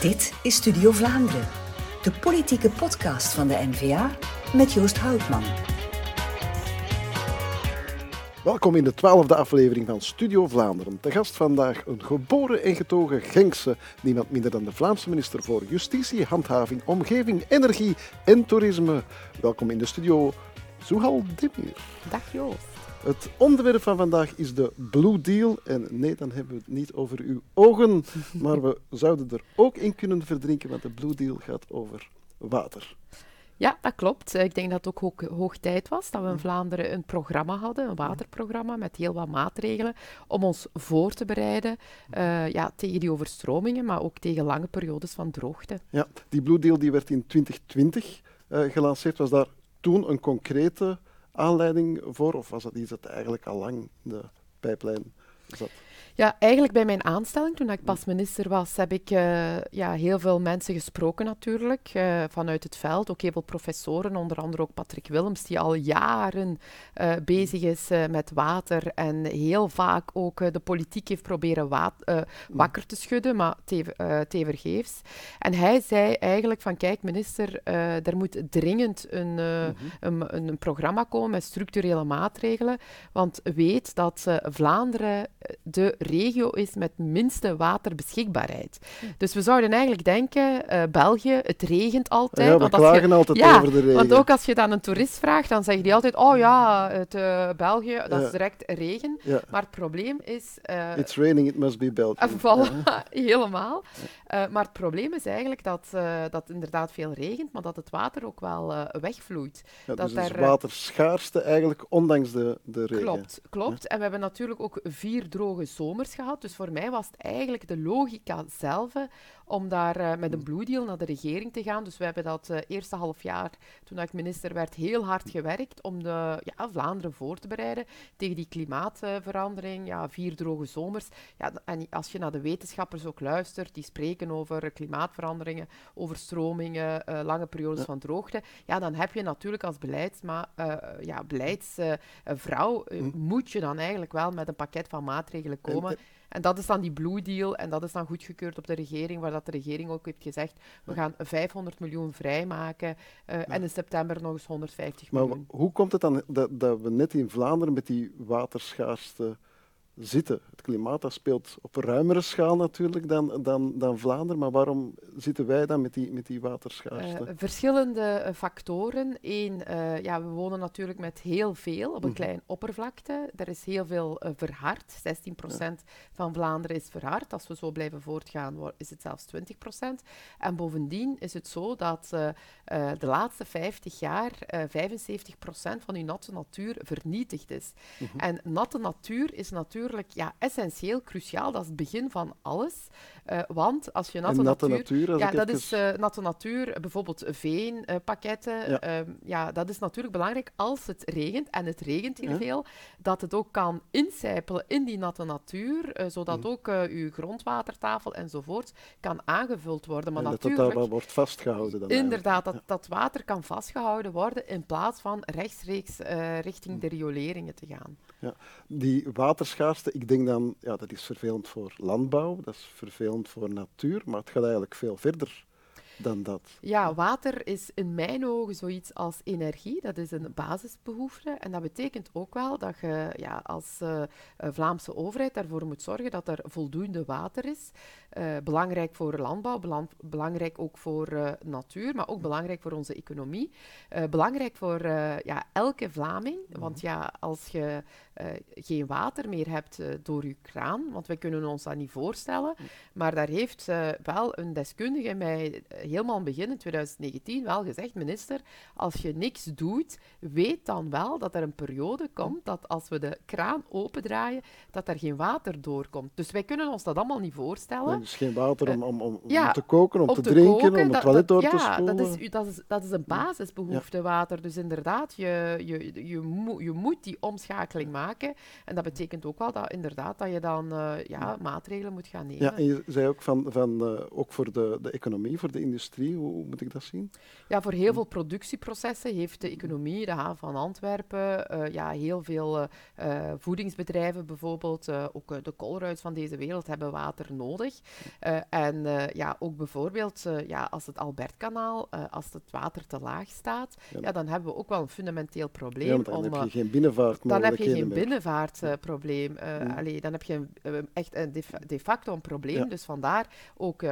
Dit is Studio Vlaanderen, de politieke podcast van de N-VA met Joost Houtman. Welkom in de twaalfde aflevering van Studio Vlaanderen. Te gast vandaag een geboren en getogen Genkse, niemand minder dan de Vlaamse minister voor Justitie, Handhaving, Omgeving, Energie en Toerisme. Welkom in de studio, Zuhal Demir. Dag Joost. Het onderwerp van vandaag is de Blue Deal. En nee, dan hebben we het niet over uw ogen, maar we zouden er ook in kunnen verdrinken, want de Blue Deal gaat over water. Ja, dat klopt. Ik denk dat het ook hoog, tijd was dat we in Vlaanderen een programma hadden, een waterprogramma met heel wat maatregelen om ons voor te bereiden uh, ja, tegen die overstromingen, maar ook tegen lange periodes van droogte. Ja, die Blue Deal die werd in 2020 uh, gelanceerd. Was daar toen een concrete aanleiding voor, of was dat iets dat eigenlijk al lang de pijplijn zat? Ja, eigenlijk bij mijn aanstelling, toen ik pas minister was, heb ik uh, ja, heel veel mensen gesproken natuurlijk, uh, vanuit het veld. Ook heel veel professoren, onder andere ook Patrick Willems, die al jaren uh, bezig is met water en heel vaak ook de politiek heeft proberen wakker te schudden, maar tevergeefs. En hij zei eigenlijk van, kijk minister, er moet dringend een, mm -hmm. een, een, programma komen met structurele maatregelen, want weet dat Vlaanderen de regio is met minste waterbeschikbaarheid. Dus we zouden eigenlijk denken, uh, België, het regent altijd. Ja, we want klagen je, altijd ja, over de regen. Want ook als je dan een toerist vraagt, dan zeggen die altijd, oh ja, het uh, België, dat Ja. is direct regen. Ja. Maar het probleem is... uh, It's raining, it must be Belgium. uh, voilà, helemaal. Maar het probleem is eigenlijk dat, dat het inderdaad veel regent, maar dat het water ook wel wegvloeit. Dat dus er is daar, waterschaarste eigenlijk, ondanks de, de regen. Klopt, klopt. En we hebben natuurlijk ook vier droge zomers gehad. Dus voor mij was het eigenlijk de logica zelf om daar uh, met een Blue Deal naar de regering te gaan. Dus we hebben dat uh, eerste half jaar, toen ik minister werd, heel hard gewerkt om de, ja, Vlaanderen voor te bereiden tegen die klimaatverandering. Ja, vier droge zomers. Ja, en als je naar de wetenschappers ook luistert, die spreken over klimaatveranderingen, overstromingen, uh, lange periodes van droogte. Ja, dan heb je natuurlijk als beleidsma, ja, beleidsvrouw, Hm. moet je dan eigenlijk wel met een pakket van maatregelen komen. En dat is dan die Blue Deal en dat is dan goedgekeurd op de regering, waar dat de regering ook heeft gezegd, we gaan 500 miljoen vrijmaken uh, ja. en in september nog eens 150 maar miljoen. hoe komt het dan dat, dat, we net in Vlaanderen met die waterschaarste zitten? Het klimaat dat speelt op een ruimere schaal natuurlijk dan, dan, dan Vlaanderen, maar waarom zitten wij dan met die, met die waterschaarste? Uh, verschillende uh, factoren. Eén, uh, ja, we wonen natuurlijk met heel veel op een mm. klein oppervlakte. Er is heel veel verhard. 16% ja. van Vlaanderen is verhard. Als we zo blijven voortgaan, is het zelfs 20%. En bovendien is het zo dat de laatste 50 jaar 75% van uw natte natuur vernietigd is. Mm -hmm. En natte natuur is natuurlijk ja, essentieel, cruciaal. Dat is het begin van alles. Want als je natte, natte natuur... natuur ja, dat even... is uh, natte natuur, bijvoorbeeld veenpakketten. Uh, ja. Um, ja, dat is natuurlijk belangrijk als het regent, en het regent hier ja. veel, dat het ook kan incijpelen in die natte natuur, uh, zodat mm. ook uw grondwatertafel enzovoort kan aangevuld worden. Maar en natuurlijk, dat dat wel wordt vastgehouden. Dan inderdaad, dat, dat water kan vastgehouden worden in plaats van rechtstreeks richting Mm. de rioleringen te gaan. Ja, die waterschaarste, ik denk dan, ja, dat is vervelend voor landbouw, dat is vervelend voor natuur, maar het gaat eigenlijk veel verder dan dat. Ja, water is in mijn ogen zoiets als energie. Dat is een basisbehoefte. En dat betekent ook wel dat je ja, als uh, Vlaamse overheid ervoor moet zorgen dat er voldoende water is. Uh, belangrijk voor landbouw, belang, belangrijk ook voor uh, natuur, maar ook belangrijk voor onze economie. belangrijk voor ja, elke Vlaming. Want ja, als je geen water meer hebt door je kraan, want we kunnen ons dat niet voorstellen, maar daar heeft wel een deskundige mij helemaal in begin in 2019 wel gezegd, minister, als je niks doet, weet dan wel dat er een periode komt dat als we de kraan opendraaien, dat er geen water doorkomt. Dus wij kunnen ons dat allemaal niet voorstellen. Dus geen water om, om, om, ja, om te koken, om, om te, te, drinken, koken, om het toilet door dat, te ja, spoelen. Dat is, dat, is, dat is een basisbehoefte, ja. water. Dus inderdaad, je, je, je, je, mo je moet die omschakeling maken. En dat betekent ook wel dat, inderdaad, dat je dan uh, ja, maatregelen moet gaan nemen. Ja, en je zei ook, van, van, uh, ook voor de, de economie, voor de industrie? Hoe, hoe, moet ik dat zien? Ja, voor heel veel productieprocessen heeft de economie, de haven van Antwerpen, uh, ja, heel veel voedingsbedrijven bijvoorbeeld, ook de koolruids van deze wereld hebben water nodig. en ja, ook bijvoorbeeld ja, als het Albertkanaal, als het water te laag staat, ja. ja. dan hebben we ook wel een fundamenteel probleem. Ja, dan om, heb je geen binnenvaart Dan heb je geen binnenvaartprobleem. Allee, dan heb je echt een de, de, facto een probleem. Dus vandaar ook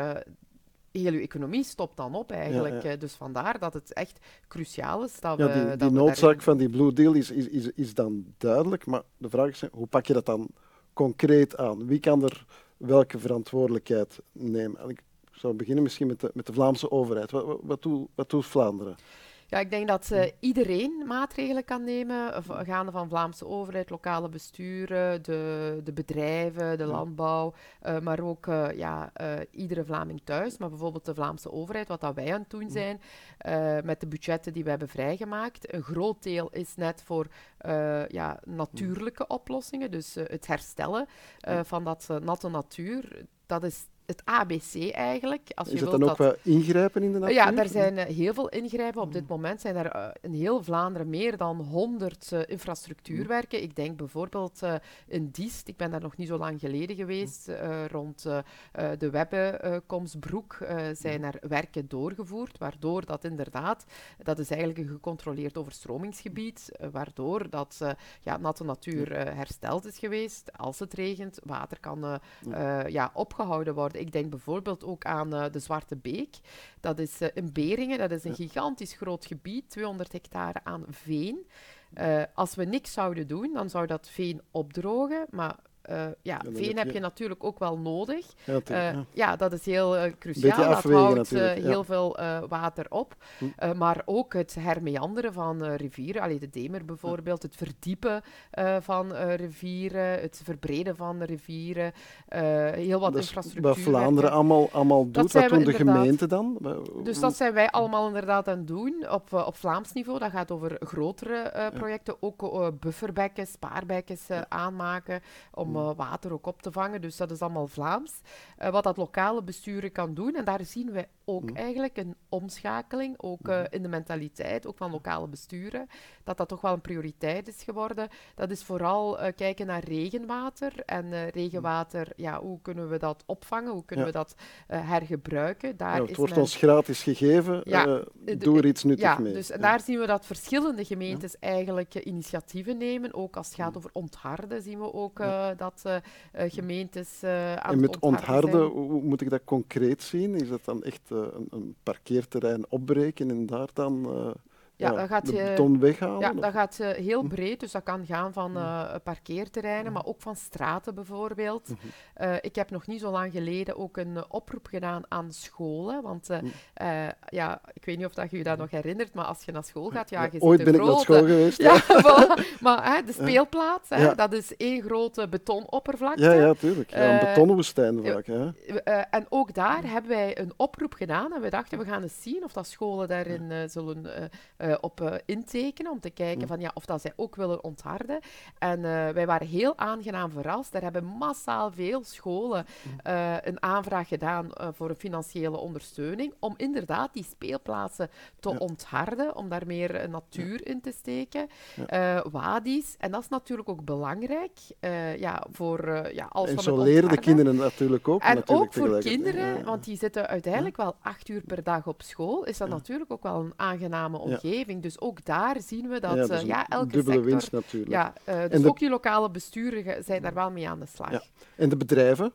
heel je economie stopt dan op eigenlijk. Ja, ja. Dus vandaar dat het echt cruciaal is dat ja, we... Die, die dat noodzaak van die Blue Deal is, is, is, is dan duidelijk, maar de vraag is, hoe pak je dat dan concreet aan? Wie kan er welke verantwoordelijkheid nemen? Ik zou beginnen misschien met de, met de Vlaamse overheid. Wat, wat, wat, doet, wat doet Vlaanderen? Ja, ik denk dat uh, iedereen maatregelen kan nemen, gaande van Vlaamse overheid, lokale besturen, de, de bedrijven, de landbouw, uh, maar ook uh, ja, iedere Vlaming thuis. Maar bijvoorbeeld de Vlaamse overheid, wat dat wij aan het doen zijn, met de budgetten die we hebben vrijgemaakt. Een groot deel is net voor ja, natuurlijke oplossingen, dus het herstellen van dat natte natuur. Dat is het ABC eigenlijk. Als is het dan ook wel ingrijpen in de natuur? Ja, er zijn uh, heel veel ingrijpen. Op dit mm. moment zijn er uh, in heel Vlaanderen meer dan 100 uh, eh, infrastructuurwerken. Ik denk bijvoorbeeld in Diest, ik ben daar nog niet zo lang geleden geweest, mm. rond de Webbekomstbroek zijn er werken doorgevoerd, waardoor dat inderdaad, dat is eigenlijk een gecontroleerd overstromingsgebied, waardoor dat ja, natte natuur hersteld is geweest. Als het regent, water kan ja, opgehouden worden ik denk bijvoorbeeld ook aan uh, de Zwarte Beek. Dat is uh, in Beringen, dat is een gigantisch groot gebied, 200 hectare aan veen. Uh, als we niks zouden doen, dan zou dat veen opdrogen, maar uh, ja, veen heb je... natuurlijk ook wel nodig. Ja, ja. ja dat is heel uh, cruciaal. Dat houdt heel veel water op. Hm. maar ook het hermeanderen van rivieren, allee, de Demer bijvoorbeeld, het verdiepen van rivieren, het verbreden van rivieren, heel wat infrastructuur. Wat Vlaanderen allemaal, allemaal doet, wat doen de gemeenten dan? Dus dat zijn wij allemaal inderdaad aan het doen op, op Vlaams niveau. Dat gaat over grotere projecten, ook bufferbekken, spaarbekken aanmaken, om uh, water ook op te vangen. Dus dat is allemaal Vlaams. Uh, wat dat lokale besturen kan doen. En daar zien we ook mm. eigenlijk een omschakeling, ook uh, in de mentaliteit, ook van lokale besturen, dat dat toch wel een prioriteit is geworden. Dat is vooral kijken naar regenwater. En regenwater, ja, hoe kunnen we dat opvangen? Hoe kunnen ja. we dat hergebruiken? Daar ja, het wordt men... ons gratis gegeven, ja, doe er iets nuttigs ja, mee. Dus daar zien we dat verschillende gemeentes eigenlijk initiatieven nemen. Ook als het gaat over ontharden, zien we ook dat dat uh, gemeentes uh, aan En met ontharden, zijn. hoe moet ik dat concreet zien? Is dat dan echt een, een, parkeerterrein opbreken en daar dan ja, ja, gaat de beton weghalen? Ja, dat gaat uh, heel hm. breed. Dus dat kan gaan van uh, parkeerterreinen, hm. maar ook van straten bijvoorbeeld. Uh, ik heb nog niet zo lang geleden ook een oproep gedaan aan scholen. Want ja, ik weet niet of dat je je dat nog herinnert, maar als je naar school gaat, ja, je Ooit ben grote... ik naar school geweest. Ja, maar hè, de speelplaats, hè, dat is één grote betonoppervlakte. Ja, ja, tuurlijk. Ja, een betonwoestijn vaak. Hè. en ook daar hebben wij een oproep gedaan en we dachten, we gaan eens zien of dat scholen daarin zullen uh, op uh, intekenen, om te kijken mm. van, ja, of dat zij ook willen ontharden. En uh, wij waren heel aangenaam verrast. Er hebben massaal veel scholen mm. een aanvraag gedaan voor een financiële ondersteuning, om inderdaad die speelplaatsen te ja. ontharden, om daar meer natuur in te steken. Ja. wadi's. En dat is natuurlijk ook belangrijk. ja, voor, ja, als en zo leren de kinderen natuurlijk ook. En natuurlijk ook voor kinderen, want die zitten uiteindelijk wel acht uur per dag op school, is dat natuurlijk ook wel een aangename omgeving. Dus ook daar zien we dat ja, ja, elke dubbele sector... winst natuurlijk. Ja, uh, dus de, ook die lokale besturen zijn daar wel mee aan de slag. Ja. En de bedrijven,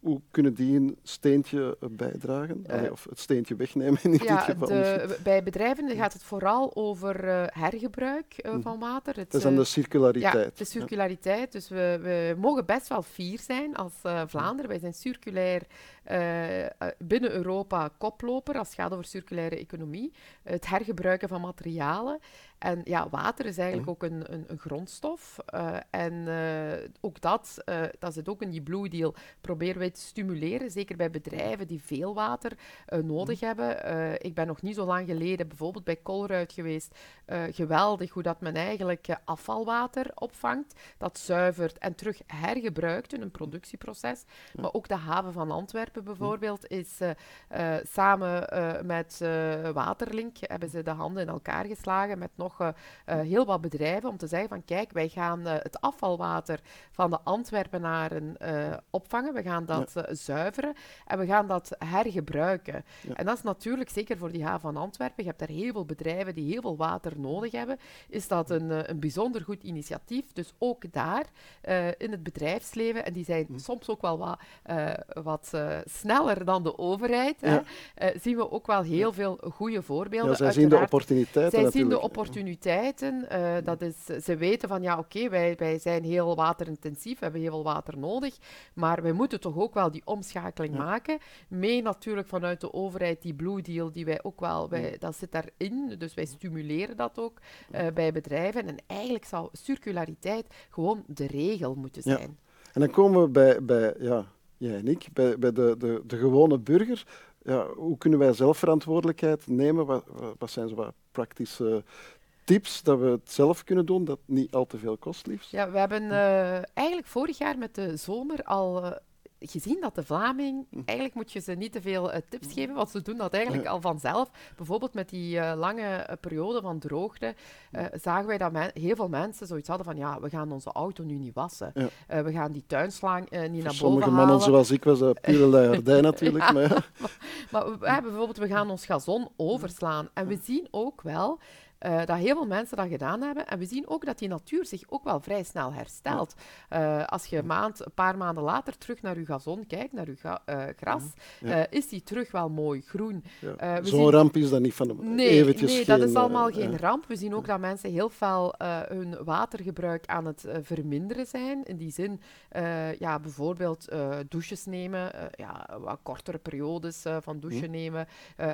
hoe kunnen die een steentje bijdragen? Allee, of het steentje wegnemen in ja, dit geval? De, bij bedrijven gaat het vooral over uh, hergebruik uh, van water. Het, dat is dan de circulariteit. Ja, de circulariteit. Dus we, we mogen best wel fier zijn als Vlaanderen. Wij zijn circulair binnen Europa koploper als het gaat over circulaire economie. Het hergebruiken van materialen. En ja, water is eigenlijk ook een, een, een grondstof. Uh, en uh, ook dat, uh, dat zit ook in die Blue Deal, proberen wij te stimuleren, zeker bij bedrijven die veel water nodig hebben. ik ben nog niet zo lang geleden bijvoorbeeld bij Colruyt geweest. geweldig hoe dat men eigenlijk afvalwater opvangt, dat zuivert en terug hergebruikt in een productieproces. Maar ook de haven van Antwerpen bijvoorbeeld is samen met Waterlink, hebben ze de handen in elkaar geslagen met nog uh, heel wat bedrijven om te zeggen van kijk, wij gaan uh, het afvalwater van de Antwerpenaren opvangen, we gaan dat ja. zuiveren en we gaan dat hergebruiken. Ja. En dat is natuurlijk, zeker voor die haven van Antwerpen, je hebt daar heel veel bedrijven die heel veel water nodig hebben, is dat een, een bijzonder goed initiatief. Dus ook daar in het bedrijfsleven, en die zijn hm. soms ook wel wat, wat sneller dan de overheid, ja. hè, zien we ook wel heel veel goede voorbeelden. Ja, zij zien de opportuniteiten Zij natuurlijk. zien de opportuniteiten. Uh, dat is, ze weten van, ja, oké, okay, wij, wij zijn heel waterintensief, we hebben heel veel water nodig, maar wij moeten toch ook wel die omschakeling ja. maken. Mee natuurlijk vanuit de overheid, die Blue Deal, die wij ook wel, wij, dat zit daarin, dus wij stimuleren dat ook uh, bij bedrijven. En eigenlijk zou circulariteit gewoon de regel moeten zijn. Ja. En dan komen we bij, bij ja, jij en ik, bij, bij de, de, de gewone burger ja, hoe kunnen wij zelfverantwoordelijkheid nemen? Wat, wat zijn zo wat praktische tips dat we het zelf kunnen doen, dat niet al te veel kost, liefst? Ja, we hebben uh, eigenlijk vorig jaar met de zomer al uh, gezien dat de Vlaming, hm. eigenlijk moet je ze niet te veel uh, tips geven, want ze doen dat eigenlijk al vanzelf. Bijvoorbeeld met die uh, lange uh, periode van droogte zagen wij dat heel veel mensen zoiets hadden van ja, we gaan onze auto nu niet wassen. Ja. we gaan die tuinslang niet Voor naar boven sommige halen. mannen zoals ik was dat pure leidardij natuurlijk. ja, maar, maar, maar bijvoorbeeld, we gaan ons gazon overslaan. En we zien ook wel uh, dat heel veel mensen dat gedaan hebben. En we zien ook dat die natuur zich ook wel vrij snel herstelt. Uh, als je een, maand, een paar maanden later terug naar je gazon kijkt, naar je ga, uh, gras, ja. is die terug wel mooi groen. Ja. Zo'n zien... ramp is dat niet van een nee, eventjes Nee, geen, dat is allemaal geen ramp. We zien ook dat mensen heel fel hun watergebruik aan het verminderen zijn. In die zin, ja, bijvoorbeeld douches nemen, ja, wat kortere periodes van douchen hm. nemen,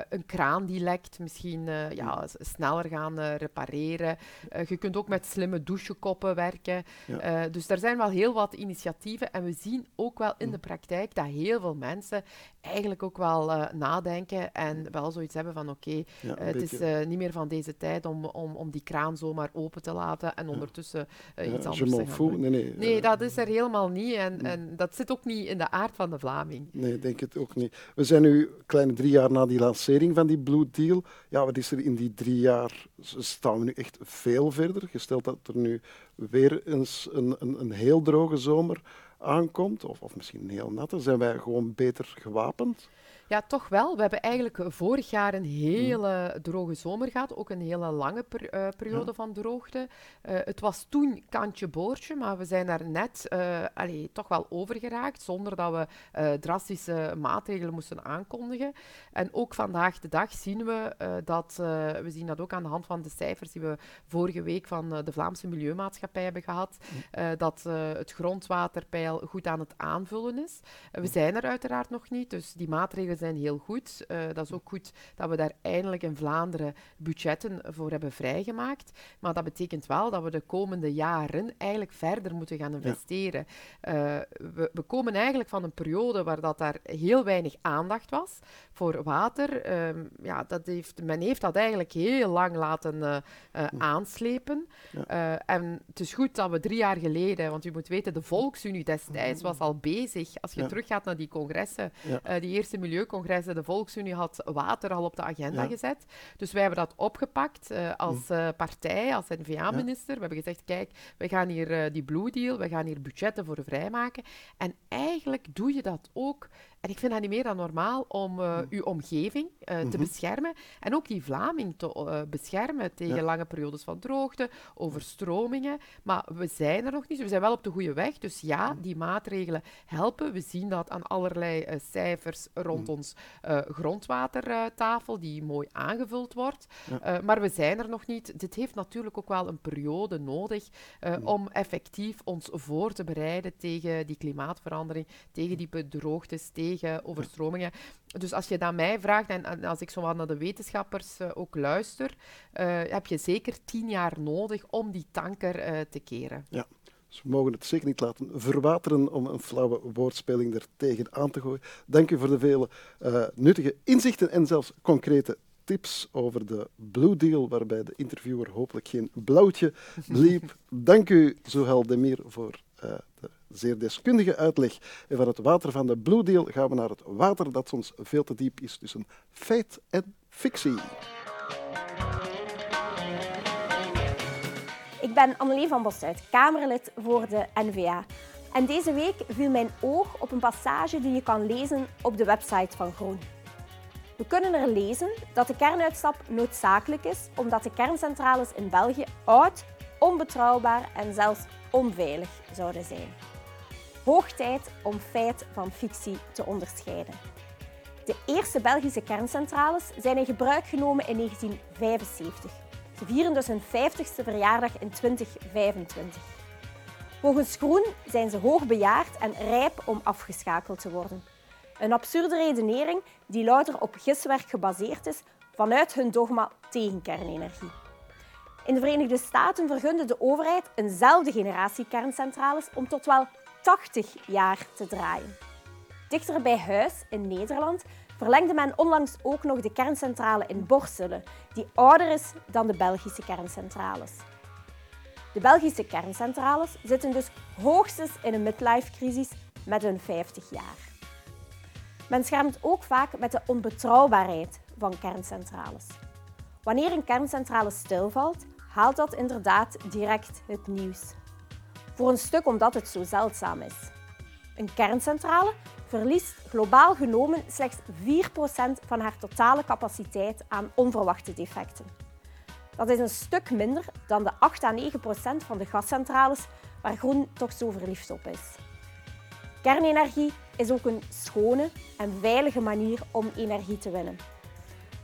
een kraan die lekt, misschien ja, sneller gaan gaan repareren. Uh, je kunt ook met slimme douchekoppen werken. Ja. Uh, dus er zijn wel heel wat initiatieven. En we zien ook wel in de praktijk dat heel veel mensen eigenlijk ook wel nadenken en wel zoiets hebben van oké, okay, ja, het is niet meer van deze tijd om, om, om die kraan zomaar open te laten en ondertussen iets anders te gaan. Nee, nee, nee dat is er helemaal niet. En, en dat zit ook niet in de aard van de Vlaming. Nee, ik denk het ook niet. We zijn nu kleine drie jaar na die lancering van die Blue Deal. Ja, wat is er in die drie jaar staan we nu echt veel verder. Gesteld dat er nu weer eens een, een, een heel droge zomer aankomt, of, of misschien een heel natte, zijn wij gewoon beter gewapend? Ja, toch wel. We hebben eigenlijk vorig jaar een hele droge zomer gehad. Ook een hele lange per, uh, periode ja. van droogte. Uh, het was toen kantje boordje, maar we zijn daar net uh, allee, toch wel over geraakt. Zonder dat we drastische maatregelen moesten aankondigen. En ook vandaag de dag zien we dat, we zien dat ook aan de hand van de cijfers die we vorige week van de Vlaamse Milieumaatschappij hebben gehad, dat het grondwaterpeil goed aan het aanvullen is. we zijn er uiteraard nog niet, dus die maatregelen zijn heel goed. Uh, dat is ook goed dat we daar eindelijk in Vlaanderen budgetten voor hebben vrijgemaakt. Maar dat betekent wel dat we de komende jaren eigenlijk verder moeten gaan investeren. Ja. Uh, we, we, komen eigenlijk van een periode waar dat daar heel weinig aandacht was voor water. Uh, ja, dat heeft, men heeft dat eigenlijk heel lang laten uh, aanslepen. Ja. en het is goed dat we drie jaar geleden, want u moet weten, de Volksunie destijds was al bezig. Als je ja. teruggaat naar die congressen, die eerste milieu congressen, de Volksunie had water al op de agenda ja. gezet. Dus wij hebben dat opgepakt uh, als uh, partij, als N-VA-minister. We hebben gezegd, kijk, we gaan hier die Blue Deal, we gaan hier budgetten voor vrijmaken. En eigenlijk doe je dat ook en ik vind dat niet meer dan normaal om uh, uw omgeving uh, mm -hmm. te beschermen en ook die Vlaming te uh, beschermen tegen ja. lange periodes van droogte, overstromingen. Maar we zijn er nog niet, we zijn wel op de goede weg. Dus ja, die maatregelen helpen. We zien dat aan allerlei cijfers rond mm. ons grondwatertafel, die mooi aangevuld wordt. Ja. maar we zijn er nog niet. Dit heeft natuurlijk ook wel een periode nodig mm. om effectief ons voor te bereiden tegen die klimaatverandering, tegen die droogtes, tegen overstromingen. Dus als je dat mij vraagt, en, als ik zo wat naar de wetenschappers ook luister, heb je zeker tien jaar nodig om die tanker te keren. Ja. Dus we mogen het zeker niet laten verwateren om een flauwe woordspeling er tegen aan te gooien. Dank u voor de vele nuttige inzichten en zelfs concrete tips over de Blue Deal, waarbij de interviewer hopelijk geen blauwtje liep. Dank u, Zohel Demir, voor de zeer deskundige uitleg. En van het water van de Blue Deal gaan we naar het water dat soms veel te diep is tussen feit en fictie. Ik ben Annelie van Bosuit, Kamerlid voor de NVA. En deze week viel mijn oog op een passage die je kan lezen op de website van Groen. We kunnen er lezen dat de kernuitstap noodzakelijk is omdat de kerncentrales in België oud, onbetrouwbaar en zelfs onveilig zouden zijn. Hoog tijd om feit van fictie te onderscheiden. De eerste Belgische kerncentrales zijn in gebruik genomen in 1975. Ze vieren dus hun 50ste verjaardag in 2025. Volgens Groen zijn ze hoogbejaard en rijp om afgeschakeld te worden. Een absurde redenering die louter op giswerk gebaseerd is vanuit hun dogma tegen kernenergie. In de Verenigde Staten vergunde de overheid eenzelfde generatie kerncentrales om tot wel 80 jaar te draaien. Dichter bij huis in Nederland verlengde men onlangs ook nog de kerncentrale in Borselen, die ouder is dan de Belgische kerncentrales. De Belgische kerncentrales zitten dus hoogstens in een midlife-crisis met hun 50 jaar. Men schermt ook vaak met de onbetrouwbaarheid van kerncentrales. Wanneer een kerncentrale stilvalt, haalt dat inderdaad direct het nieuws. Voor een stuk omdat het zo zeldzaam is. Een kerncentrale verliest globaal genomen slechts 4% van haar totale capaciteit aan onverwachte defecten. Dat is een stuk minder dan de 8 à 9% van de gascentrales waar Groen toch zo verliefd op is. Kernenergie is ook een schone en veilige manier om energie te winnen.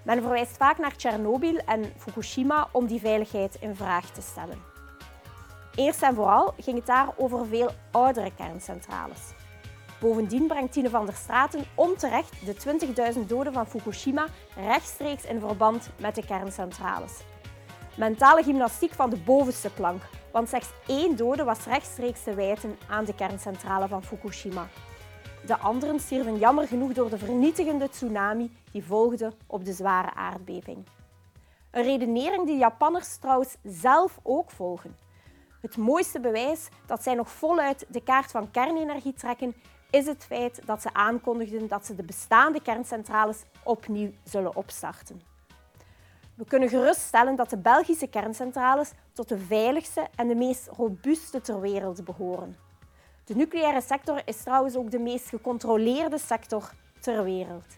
Men verwijst vaak naar Tsjernobyl en Fukushima om die veiligheid in vraag te stellen. Eerst en vooral ging het daar over veel oudere kerncentrales. Bovendien brengt Tine van der Straten onterecht de 20.000 doden van Fukushima rechtstreeks in verband met de kerncentrales. Mentale gymnastiek van de bovenste plank, want slechts één dode was rechtstreeks te wijten aan de kerncentrale van Fukushima. De anderen stierven jammer genoeg door de vernietigende tsunami die volgde op de zware aardbeving. Een redenering die Japanners trouwens zelf ook volgen. Het mooiste bewijs dat zij nog voluit de kaart van kernenergie trekken, is het feit dat ze aankondigden dat ze de bestaande kerncentrales opnieuw zullen opstarten. We kunnen geruststellen dat de Belgische kerncentrales tot de veiligste en de meest robuuste ter wereld behoren. De nucleaire sector is trouwens ook de meest gecontroleerde sector ter wereld.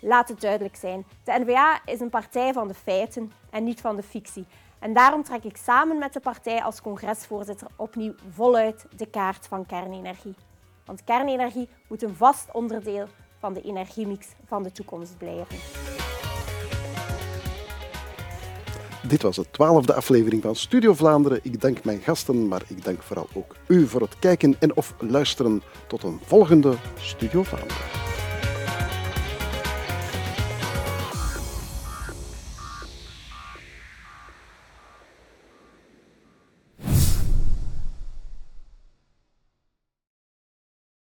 Laat het duidelijk zijn, de NVA is een partij van de feiten en niet van de fictie. En daarom trek ik samen met de partij als congresvoorzitter opnieuw voluit de kaart van kernenergie. Want kernenergie moet een vast onderdeel van de energiemix van de toekomst blijven. Dit was de twaalfde aflevering van Studio Vlaanderen. Ik dank mijn gasten, maar ik dank vooral ook u voor het kijken en of luisteren. Tot een volgende Studio Vlaanderen.